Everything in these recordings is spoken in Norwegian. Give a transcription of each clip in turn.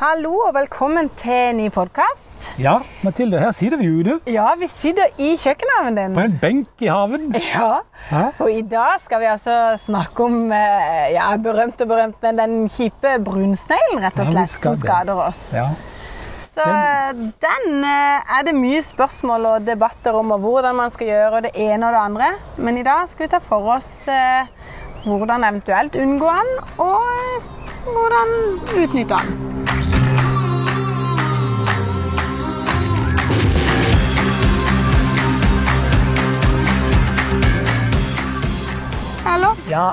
Hallo og velkommen til en ny podkast. Ja, Mathilde, her sitter vi ute Ja, vi sitter i kjøkkenhaven din. på en benk i haven. Ja, Hæ? og i dag skal vi altså snakke om eh, ja, berømt og berømt, men den kjipe brunsneglen rett og Ja, slett, skal som skader oss. Ja. Så den den er det mye spørsmål og debatter om, og hvordan man skal gjøre det ene og det andre. Men i dag skal vi ta for oss eh, hvordan eventuelt unngå den, og eh, hvordan utnytte den.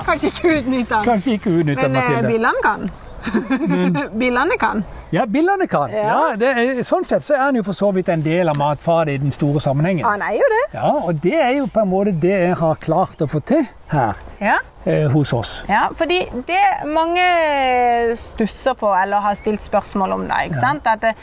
Kanskje ikke utnytte den. Kanskje ikke utnytte Men Mathilde. Men bilene kan. bilene kan. Ja, billene kan. Ja. Ja, det er, sånn sett så er han jo for så vidt en del av matfatet i den store sammenhengen. Han er jo det. Ja, Og det er jo på en måte det jeg har klart å få til her Ja. eh, hos oss. Ja, fordi det mange stusser på eller har stilt spørsmål om det, ikke sant? At eh,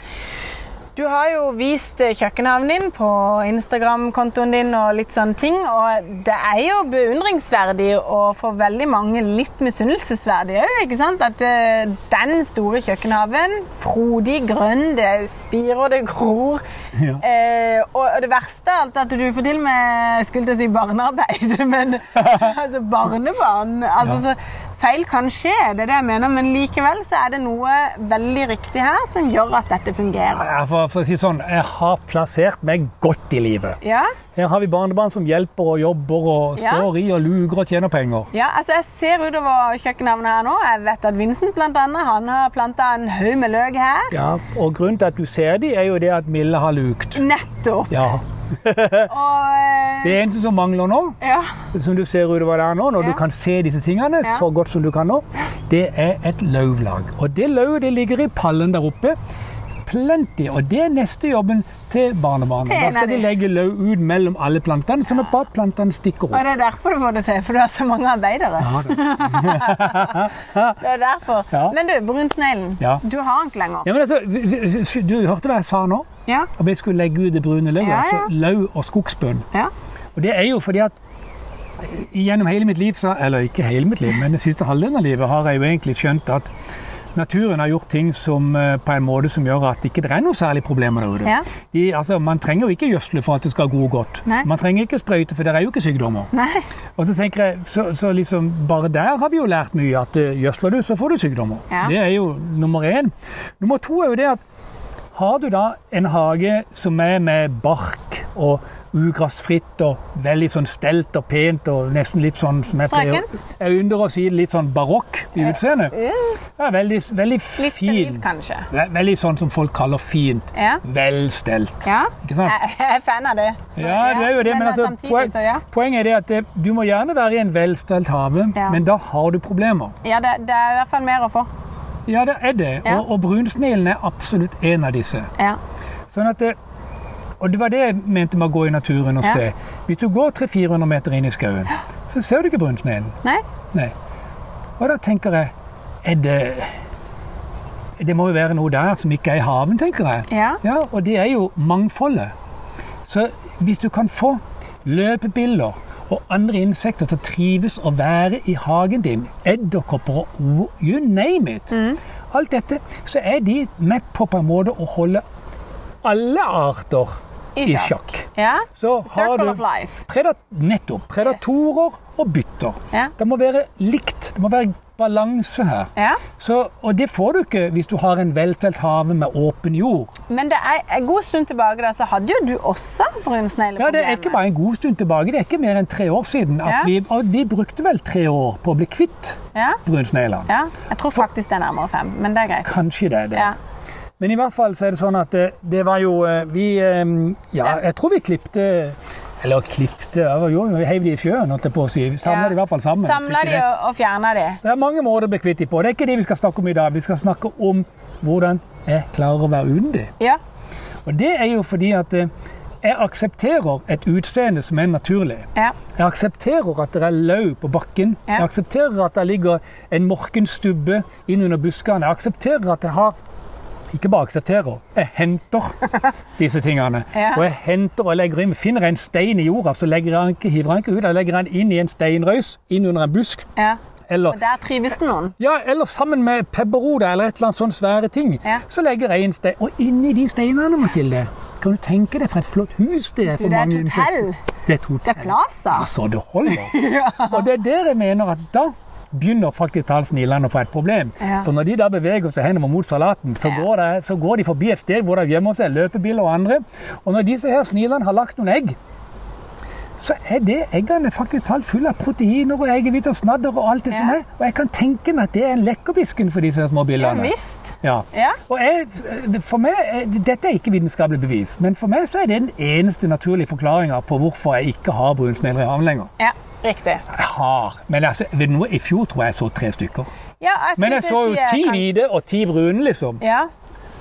du har jo vist kjøkkenhavnen din på Instagram-kontoen din og litt sånne ting, og det er jo beundringsverdig og for veldig mange litt misunnelsesverdig òg, ikke sant? At eh, den store kjøkkenhaven, frodig, grønn, det spirer, det gror. Ja. Eh, og det verste er alt at du får til med skulle til å si barnearbeid, men altså barnebarn. Altså, Ja. så feil kan skje, det er det jeg mener, men likevel så er det noe veldig riktig her som gjør at dette fungerer. Ja, for, for å si sånn, jeg har plassert meg godt i livet. Ja, Her har vi barnebarn som hjelper og jobber og Ja. står i og luger og tjener penger. ja altså jeg ser utover kjøkkenhavna her nå. Jeg vet at Vincent blant annet, han har planta en haug med løk her. Ja, Og grunnen til at du ser de, er jo det at Mille har lukt. Nettopp. Ja. Og eh, Det eneste som mangler nå, ja, som du ser utover der nå, når Ja. du kan se disse tingene så godt som du kan nå, det er et løvlag. Og det løvet det ligger i pallen der oppe. Plenty. Og det er neste jobben til barnebarnet. Da skal de legge løv ut mellom alle plantene, sånn at bare plantene stikker opp. og det er derfor du får det til, for du har så mange arbeidere. Ja, det. Det er derfor. Ja. Men du, brunsneglen, Ja. du har den ikke lenger. Ja, men altså, du hørte hva jeg sa nå? Ja. At vi skulle legge ut det brune løvet. Ja, ja. Altså løv og skogsbunn. ja. Og det er jo fordi at gjennom hele mitt liv, så, eller ikke hele mitt liv, men den siste halvdelen av livet, har jeg jo egentlig skjønt at naturen har gjort ting som, eh, på en måte som gjør at ikke det er noe særlig problemer der ute. Ja. De, altså, man trenger jo ikke gjødsle for at det skal gro godt. Nei. Man trenger ikke sprøyte, for det er jo ikke sykdommer. Nei. Og så tenker jeg, så, så liksom, Bare der har vi jo lært mye, at eh, gjødsler du, så får du sykdommer. Ja. Det er jo nummer én. Nummer to er jo det at har du da en hage som er med bark og ugressfritt og veldig sånn stelt og pent og nesten litt sånn som jeg pleier Jeg ynder å si litt sånn barokk i utseendet. Ja, veldig, veldig fin. Litt, kanskje. Veldig sånn som folk kaller fint. Ja. Velstelt. ja. Ikke sant? Jeg er fan av det. Så, Ja, du er jo det, men, altså, samtidig, så ja. poenget er det at det, du må gjerne være i en velstelt hage, Ja. men da har du problemer. Ja, det, det er i hvert fall mer å få. Ja, det er det. Ja. Og, og brunsneglen er absolutt en av disse. Ja. Sånn at det, og det var det jeg mente med å gå i naturen og Ja. se. Hvis du går 300-400 meter inn i skauen, så ser du ikke brunsneglen. Nei? Nei. Og da tenker jeg er det, det må jo være noe der som ikke er i haven, tenker jeg. Ja. Ja, og det er jo mangfoldet. Så hvis du kan få løpebiller og andre insekter til å trives og være i hagen din, edderkopper og you name it, alt dette, så er de med på på en måte å holde alle arter I sjakk. ja. Så har Circle of du life. predat nettopp predatorer og bytter. Ja. Det må være likt. Det må være balanse her. Ja. Så, og det får du ikke hvis du har en veltelt hage med åpen jord. Men det er en god stund tilbake da, så hadde jo du også brunsnegleproblemer. Ja, Det er ikke bare en god stund tilbake, det er ikke mer enn tre år siden. Ja. vi, og vi brukte vel tre år på å bli kvitt Ja. brunsneglene. ja. Jeg tror faktisk det er nærmere fem, men det er greit. Kanskje det er det. Men i hvert fall så er det sånn at det, det var jo eh, Vi eh, Ja, jeg tror vi klipte Eller klipte ja, Jo, vi heiv de i sjøen, holdt jeg på å si. Samla Ja. de i hvert fall sammen. Samla de og, fjerna de. Det er mange måter å bli kvitt de på. Det er ikke det vi skal snakke om i dag. Vi skal snakke om hvordan jeg klarer å være uten de. Ja. Og det er jo fordi at eh, jeg aksepterer et utseende som er naturlig. Ja. Jeg aksepterer at det er løv på bakken. Ja. Jeg aksepterer at det ligger en morkenstubbe innunder buskene. Jeg aksepterer at jeg har Ikke bare aksepterer, jeg henter disse tingene. Ja. Og jeg henter og legger inn, finner jeg en stein i jorda, så legger jeg ikke, hiver jeg ikke ut. Jeg legger den inn i en steinrøys, inn under en busk. Ja. eller Og der trives det noen. ja, eller sammen med pepperrota eller et eller annet sånn svære ting. Ja. Så legger jeg en stein. Og inni de steinene, Mathilde, kan du tenke deg for et flott hus det er for Du, det er mange insekter. Det er et hotell. Det er Plaza. Altså, det holder. Og det er det jeg mener at da begynner faktisk talt snilene å få et problem. Ja. For når de da beveger seg henover mot salaten, så, Ja. går det, så går de forbi et sted hvor det gjemmer seg løpebiler og andre. Og når disse her snilene har lagt noen egg, så er det eggene faktisk talt fulle av proteiner og eggehvite og snadder og alt det Ja. som er. Og jeg kan tenke meg at det er en lekkerbisken for disse små Ja billene. visst. Ja. Ja. Og jeg, for meg, er- Dette er ikke vitenskapelig bevis, men for meg så er det den eneste naturlige forklaringa på hvorfor jeg ikke har brunsnegler i havn lenger. Ja, riktig. Jeg har, men altså, noe? I fjor tror jeg jeg så tre stykker. Ja, jeg Men jeg så jo si, ti kan- hvite og ti brune, liksom. Ja.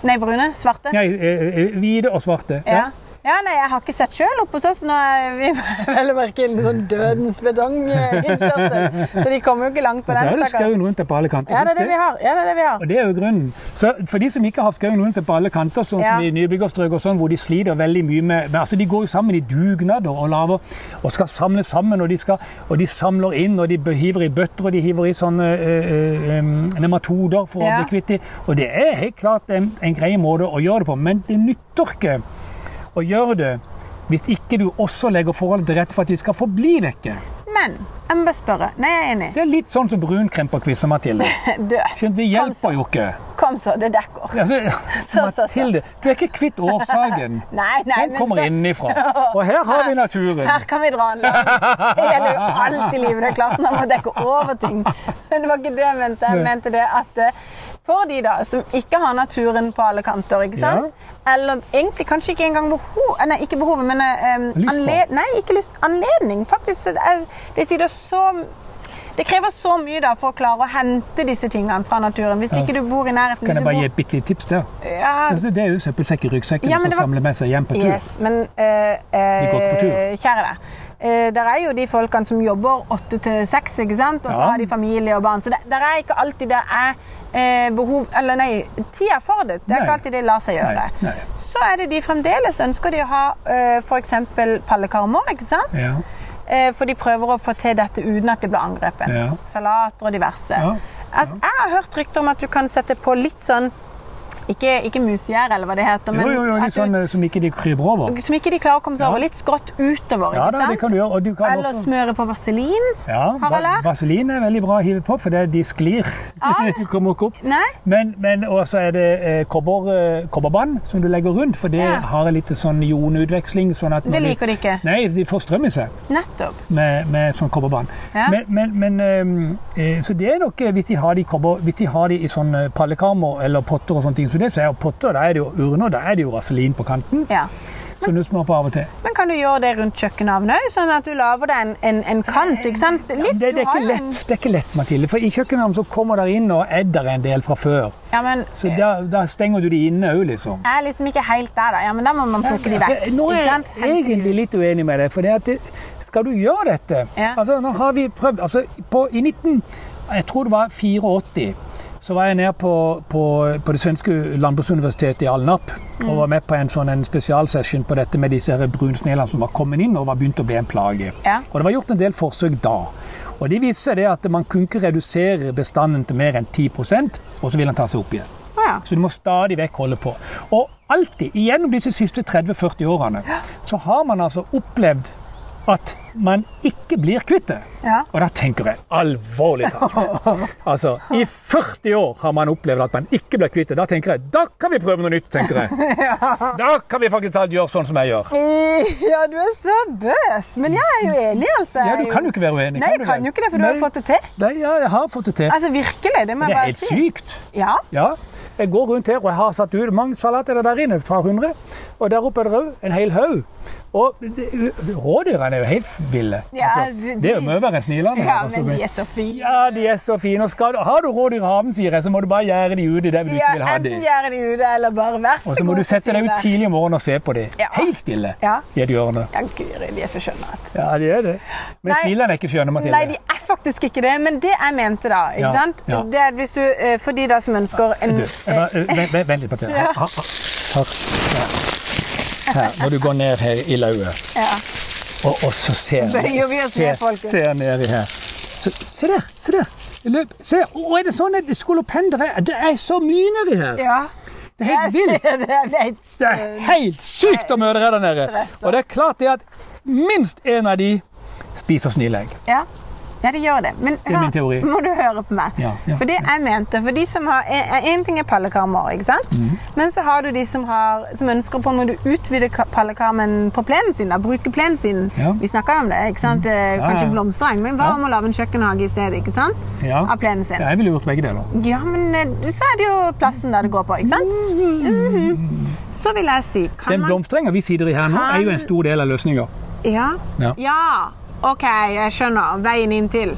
Nei, brune? Svarte? Nei, eh, eh, hvite og svarte. Ja. ja, nei, jeg har ikke sett sjøl oppe hos oss. Nå er vi vel å merke en sånn dødens betonginnkjørsel. Så de kommer jo ikke langt på Og så er det skauen rundt deg på alle kanter. Ja, det er det vi har. Ja, det er det vi har. Og det er jo grunnen. Så for de som ikke har skauen rundt seg på alle kanter, sånn Ja. som i nybyggerstrøk og sånn, hvor de sliter veldig mye med, men altså De går jo sammen i dugnader og laver og skal samle sammen, og de, skal, og de samler inn, og de hiver i bøtter, og de hiver i sånne øh, øh, nematoder for Ja. å bli kvitt dem. Og det er helt klart en, en grei måte å gjøre det på, men det nytter ikke å gjør det hvis ikke du også legger forholdet til rette for at de skal forbli vekke. Men jeg må bare spørre. Nei, jeg er enig. Det er litt sånn som brunkremperquizer, Mathilde. Død. Skjønner, Det hjelper jo ikke. Kom så, det dekker. Ja, Så, så, så. Mathilde, du er ikke kvitt årsaken. Nei, nei, Den kommer så innenfra. Og her har vi naturen. Her kan vi dra en lang. Det gjelder jo alt i livet. Det er klart man må dekke over ting. Men det var ikke det jeg mente. Jeg mente det at eh, for de da, som ikke har naturen på alle kanter, ikke sant? eller egentlig kanskje ikke engang behov Nei, ikke behovet, men um, på. anled, Nei, ikke lyst. Anledning. Faktisk. så Det, er- det så det krever så mye da for å klare å hente disse tingene fra naturen. Hvis ikke du bor i nærheten. Kan jeg bare gi et bitte lite tips der? ja, Altså, det er jo søppelsekk i ryggsekken Ja, som var- samler med seg hjem på tur. Yes, men uh, på tur. eh, Kjære deg. Eh, der er jo de folkene som jobber åtte til seks, og så Ja. har de familie og barn. Så det, der er ikke alltid det er eh, behov Eller nei, tida for det. Det er Nei. ikke alltid det lar seg gjøre. Nei, nei. Så er det de fremdeles ønsker de å ha eh, f.eks. pallekarmer, ikke sant? Ja, for de prøver å få til dette uten at det blir angrepet. Ja. Salater og diverse. Ja. Altså, jeg har hørt rykter om at du kan sette på litt sånn ikke, ikke musegjær, eller hva det heter, men Jo, jo, jo, de sånne du- sånn eh, som ikke de kryper over. som ikke de klarer å komme seg Ja. over. Litt skrått utover. Ja ikke da, sant? det kan du gjøre. Og du kan Eller også smøre på vaselin. ja, har jeg va- lært. Vaselin er veldig bra å hive på, for det, de sklir. Du kommer ikke opp. Nei? Men, men også er det eh, kobber, eh, kobberbånd som du legger rundt, for det Ja. har litt sånn jonutveksling. Sånn at Det liker de ikke. Nei, de får strøm i seg. Nettopp. med, med sånn kobberbånd. Ja. Men, men, men ehm, eh, så det er nok eh, hvis de har de, kobber, hvis de, har de i sånne pallekammer eller potter og sånne ting, så det som er potter, da er det jo urner, da er det jo vaselin på kanten, Ja. så du smører på av og til. Men kan du gjøre det rundt kjøkkenhavnet òg, sånn at du lager deg en, en, en kant? ikke sant? Det, ja, det, er ikke en- lett, det er ikke lett, Mathilde, for i kjøkkenhavn så kommer der inn og er der en del fra før. Ja, men Så da, da stenger du de inne òg, liksom. jeg er liksom ikke helt der, da. Ja, men da må man plukke de vekk. Altså, Nå er jeg egentlig litt uenig med deg. For det at det, skal du gjøre dette Ja. altså, Nå har vi prøvd altså, på, I 19... Jeg tror det var 84. Så var jeg nede på, på, på det svenske landbruksuniversitetet i Alnap og var med på en sånn en spesialsession på dette med disse brunsnelene som var kommet inn og var begynt å bli en plage. Ja. Og det var gjort en del forsøk da. Og de viste det at man kunne ikke redusere bestanden til mer enn 10% og så vil den ta seg opp igjen. Ja. Så du må stadig vekk holde på. Og alltid, gjennom disse siste 30-40 årene, så har man altså opplevd at man ikke blir kvitt det. Ja. Og da tenker jeg alvorlig talt. Altså, I 40 år har man opplevd at man ikke blir kvitt det. Da tenker jeg, da kan vi prøve noe nytt, tenker jeg. Da kan vi faktisk talt gjøre sånn som jeg gjør. Ja, du er så bøs. Men jeg er jo enig, altså. Ja, Du kan jo ikke være uenig. Nei, jeg kan jo ikke det, for du har Nei. jo fått det til. Nei, ja, jeg har fått det til. Altså, virkelig. Det må jeg bare si. Det er helt sykt. Ja. Ja, jeg går rundt her, og jeg har satt ut mange salater der inne, par hundre. Og der oppe er det òg en hel haug. Og rådyrene er jo helt ville. Ja, altså, de- det er jo mye snilende. ja, altså, men de er så fine. ja, de er så fine. Og skal, har du rådyr i haven, sier jeg, så må du bare gjære de ute der du Ja, ikke vil ha enten gjære de ute, eller bare vær så god. Og så må du sette deg ut tidlig om morgenen og se på de. Ja. Helt stille Ja. i et hjørne. Ja, guri, de er så skjønne. Ja, de er det. Men smilene er ikke skjønne, Mathilde. Nei, de er faktisk ikke det, men det jeg mente da, ikke Ja, sant? ja. Det er hvis du, eh, for de da som ønsker en... Eh, vent, litt Mathilde. det. Her, her, her. Her, når du går ned her i lauet, Ja. og, og så ser vi ser, ser nedi her. Så, se der! Se der! Løp. Se, og er det sånn at skolopender er Det er så mye nedi her! Ja. Det er helt vilt! Det er helt sykt å møte deg der nede. Og det er klart det at minst en av de spiser snilegg. Ja. Ja, det gjør det. Men hør, må du høre på meg. Ja, ja. For det jeg mente, for de som har En ting er pallekarmer, ikke sant? Mm. Men så har du de som, har, som ønsker på en måte å utvide pallekarmen på plenen sin. Da, bruke plenen sin. Ja. Vi snakka om det. ikke sant? Mm. Ja, Kanskje ja. blomstereng, men hva Ja. om å lage en kjøkkenhage i stedet? ikke sant? Ja. Av plenen sin. Jeg ville gjort begge deler. Ja, men eh, så er det jo plassen der det går på, ikke sant? Mhm. Så vil jeg si Den blomsterenga vi sitter i her nå, er jo en stor del av løsninga. Ja. Ja. OK, jeg skjønner. Veien inn til.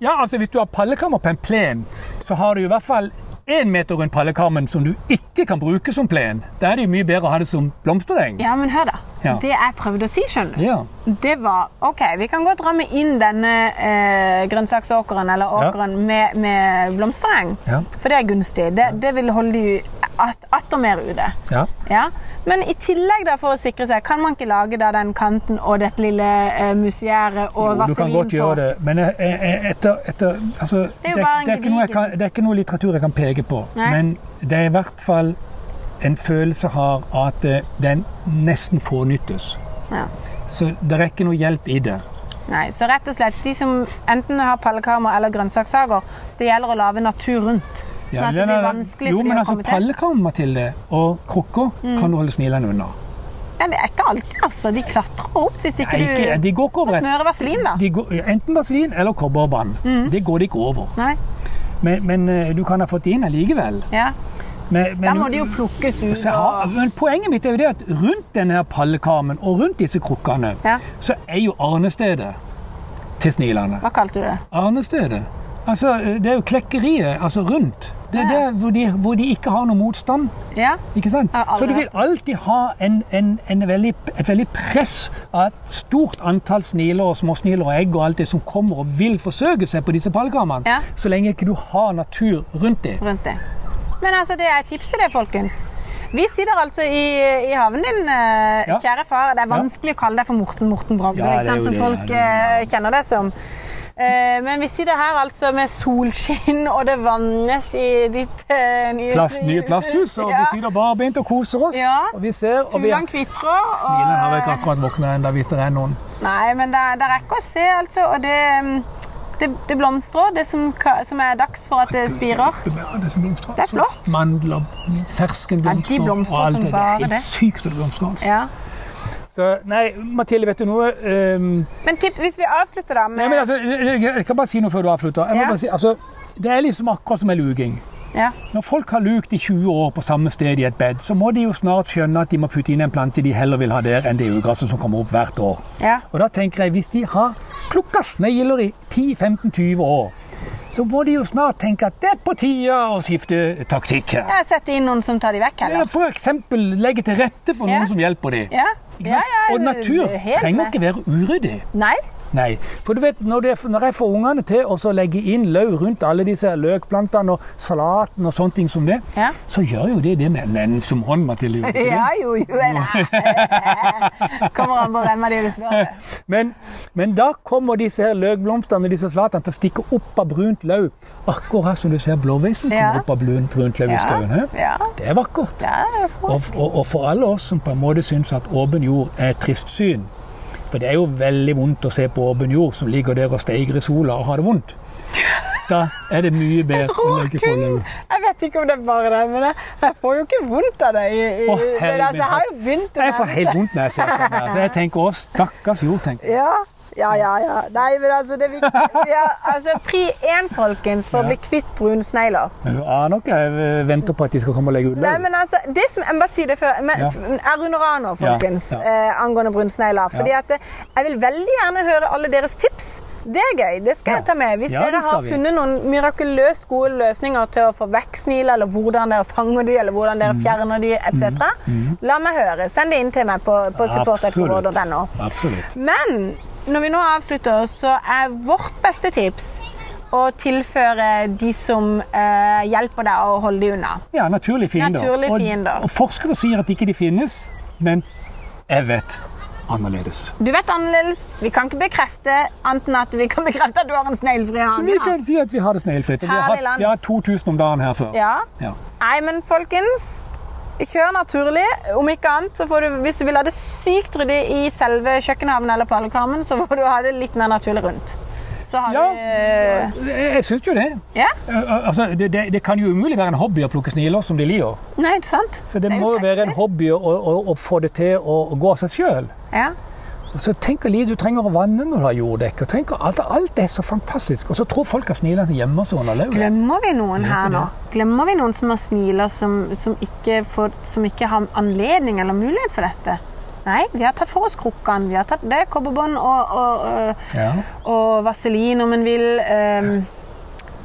Ja, altså Hvis du har pallekammer på en plen, så har du i hvert fall én meter rundt pallekammen som du ikke kan bruke som plen. Da er det jo mye bedre å ha det som blomstereng. Ja, men hør, da. Ja. Det jeg prøvde å si, skjønner du, Ja. det var OK, vi kan godt ramme inn denne eh, grønnsaksåkeren eller Ja. med, med blomstereng, Ja. for det er gunstig. Det, det vil holde de atter mer ute. ja. Ja. Men i tillegg, da, for å sikre seg, kan man ikke lage da den kanten og dette lille eh, musiæret og på? du kan godt på? gjøre det, men jeg- etter, etter altså, det, er, en det, er noe kan, det er ikke noe litteratur jeg kan peke på. Nei. Men det er i hvert fall en følelse har at eh, den nesten fornyttes. Ja. Så det er ikke noe hjelp i det. Nei, så rett og slett, de som enten har pallekarmer eller grønnsakshager, det gjelder å lage natur rundt. Sånn Ja, at det blir vanskelig jo, for dem å altså, komme til. Mm. Pallekammer, Mathilde, og krukker kan du holde snilene unna. Ja, det er ikke alltid, altså. De klatrer opp hvis ikke Nei, ikke, du de går ikke smører vaselin, da. de går, Enten vaselin eller kobberbånd. Mm. Det går de ikke over. Nei. Men, men eh, du kan ha fått det inn allikevel. Ja. Men, Da må de jo plukkes ut. har, men poenget mitt er jo det at rundt denne pallekarmen og rundt disse krukkene, Ja. så er jo arnestedet til snilene. Hva kalte du det? Arnestedet. Altså, det er jo klekkeriet altså rundt. Det er der hvor de, hvor de ikke har noe motstand. Ja. Ikke sant? Så du vil alltid ha en, en, en veldig, et veldig press av et stort antall sniler og småsniler og egg og alt det som kommer og vil forsøke seg på disse pallekarmene, Ja. så lenge ikke du har natur rundt dem. rundt det. Men altså, det er tipset det, folkens. Vi sitter altså i, i haven din, eh, Ja. kjære far. Det er vanskelig å kalle deg for Morten Morten Bragde, som folk eh, kjenner deg som. Eh, men vi sitter her altså med solskinn, og det vannes i ditt eh, nye, Plast, nye plasthus, og ja. vi sitter barbeint og koser oss. Ja. Og vi ser, og vi kvitrer. og- Snilen har ikke akkurat våkna ennå, hvis det er noen. Nei, men det, det er ikke å se, altså. Og det, mm, det, det blomstrer, det som, som er dags for at det spirer. Blomster. Det er flott. Mandler, ferskenblomster Ja, de blomstrer og alt det. er det. helt sykt at det blomstrer. Altså. Ja. Så, nei, Mathilde, vet du noe? um... Men tipp, hvis vi avslutter da med nei, men altså, jeg, jeg kan bare si noe før du avslutter. Jeg må Ja. bare si, altså, det er liksom akkurat som med luging. ja. Når folk har lukt i 20 år på samme sted i et bed, så må de jo snart skjønne at de må putte inn en plante de heller vil ha der, enn det ugresset som kommer opp hvert år. Ja. Og da tenker jeg, hvis de har plukka snegler i 10-15-20 år, så må de jo snart tenke at det er på tide å skifte taktikk her. Jeg setter inn noen som tar de vekk, Ja, heller. For eksempel legge til rette for Ja. noen som hjelper dem. Ja. Ja, ja, Og natur er trenger ikke være uryddig. Nei. Nei, for du vet, når, det, når jeg får ungene til å legge inn løv rundt alle disse løkplantene og salaten og sånne ting som det, Ja. så gjør jo det det med en nennsom hånd, Mathilde. gjør det? Ja, jo, jo. Eller. Kommer an på hvem av de du spør. Men, men da kommer disse her løkblomstene og disse salatene til å stikke opp av brunt løv. Akkurat som du ser blåveisen Ja. kommer opp av brunt, brunt løv i skauen. Ja. Det er vakkert. Er Og, og, og for alle oss som på en måte syns at åpen jord er et trist syn For det er jo veldig vondt å se på åpen jord som ligger der og steiger i sola og har det vondt. Da er det mye bedre å legge på løv. Jeg vet ikke om det er bare det, men jeg, jeg får jo ikke vondt av det. I, i, oh, det altså, jeg har jo begynt å Jeg får helt vondt når jeg ser sånn. her. Så jeg tenker å, stakkars jord, tenker jeg. Ja, ja, ja. ja. Nei, men altså, det er viktig. Ja, altså, pri én, folkens, for å bli kvitt brunsnegler. Du aner ikke, jeg venter på at de skal komme og legge ut Nei, men altså, det som, Jeg må bare si det før. Men, Ja. runder av nå, folkens, Ja, Eh, angående brunsnegler. Fordi Ja. at eh, Jeg vil veldig gjerne høre alle deres tips. Det er gøy. Det skal Ja. jeg ta med. Hvis Ja, dere har funnet noen mirakuløst gode løsninger til å få vekk sniler, eller hvordan dere fanger de, eller hvordan Mm. dere fjerner de, etc., la meg høre. Send det inn til meg på, på supporterkvord.no. Absolutt. Men når vi nå avslutter, så er vårt beste tips å tilføre de som eh, hjelper deg å holde de unna. Ja, naturlige fiender. Naturlige Og- fiender. Og, forskere sier at ikke de finnes, men jeg vet. annerledes. Du vet annerledes. Vi kan ikke bekrefte annet enn at vi kan bekrefte at du har en sneglefri hage. Vi kan si at vi har det sneglefritt. og Vi har hatt, vi har 2000 om dagen her før. Ja. Ja. Nei, men folkens, kjør naturlig. Om ikke annet, så får du, hvis du vil ha det sykt ryddig i selve kjøkkenhaven eller på aldekarmen, så får du ha det litt mer naturlig rundt. Så har Ja. vi Jeg, jeg syns jo det. Ja? Eh, Altså, det, det. Det kan jo umulig være en hobby å plukke sniler som de liker. Nei, ikke sant? Så det, det må jo være en hobby å, å, å få det til å, å gå av seg sjøl. Ja. Så tenk hvor lite du trenger å vanne når du har jorddekk. og tenk alt, alt er så fantastisk. Og så tror folk at snilene gjemmer seg under lauvet. Glemmer vi noen her nå? Glemmer vi noen som har sniler som, som, ikke får, som ikke har anledning eller mulighet for dette? Nei, vi har tatt for oss krukkene. Vi har tatt det, kobberbånd og, og, og, Ja. og vaselin om en vil. ehm.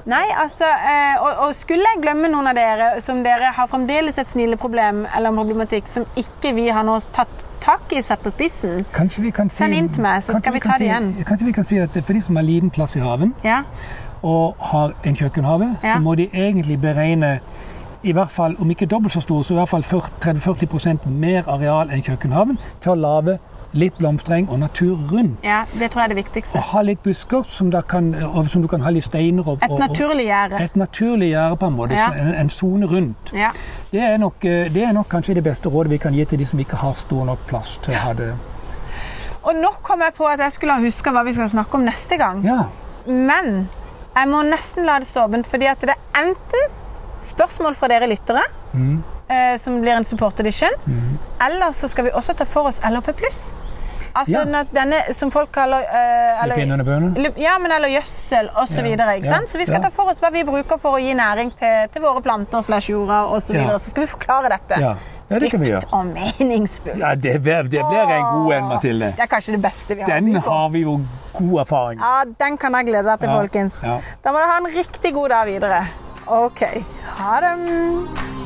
nei, altså eh, og, og skulle jeg glemme noen av dere som dere har fremdeles et snileproblem eller en problematikk som ikke vi har nå tatt tak i satt på spissen Kanskje vi kan si, Send inn til meg, så skal vi vi ta det igjen. Kanskje vi kan si at for de som har liten plass i haven, Ja, og har en kjøkkenhave, Ja. så må de egentlig beregne i hvert fall, om ikke dobbelt så stor, så i hvert fall 30-40 mer areal enn kjøkkenhaven til å lage litt blomstereng og natur rundt. ja, det tror jeg er det viktigste. Og ha litt busker som, kan, som du kan ha litt steiner og, Et naturlig gjerde. et naturlig gjerde på en måte, Ja. en, sone rundt. Ja. Det er, nok, eh, det er nok kanskje det beste rådet vi kan gi til de som ikke har stor nok plass til å ha det. Og nå kom jeg på at jeg skulle ha huska hva vi skal snakke om neste gang. Ja, Men jeg må nesten la det stå åpent, fordi at det er enten spørsmål fra dere lyttere, Mm. Eh, som blir en support edition, Mm. eller så skal vi også ta for oss LHP+. Altså Ja. denne som folk kaller eh, eller-. Lipp- Ja, men eller gjødsel osv. Ja, videre, ikke sant? Så vi skal ja. ta for oss hva vi bruker for å gi næring til, til våre planter slash jorda osv. Så. Ja. så skal vi forklare dette. Ja, ja det. Dypt og meningsfullt. Ja, det blir, det blir en god en, Mathilde. Det er kanskje det beste vi har. Den har vi jo god erfaring med. Ja, den kan jeg glede deg til, folkens. Da må du ha en riktig god dag videre. OK. Ha det.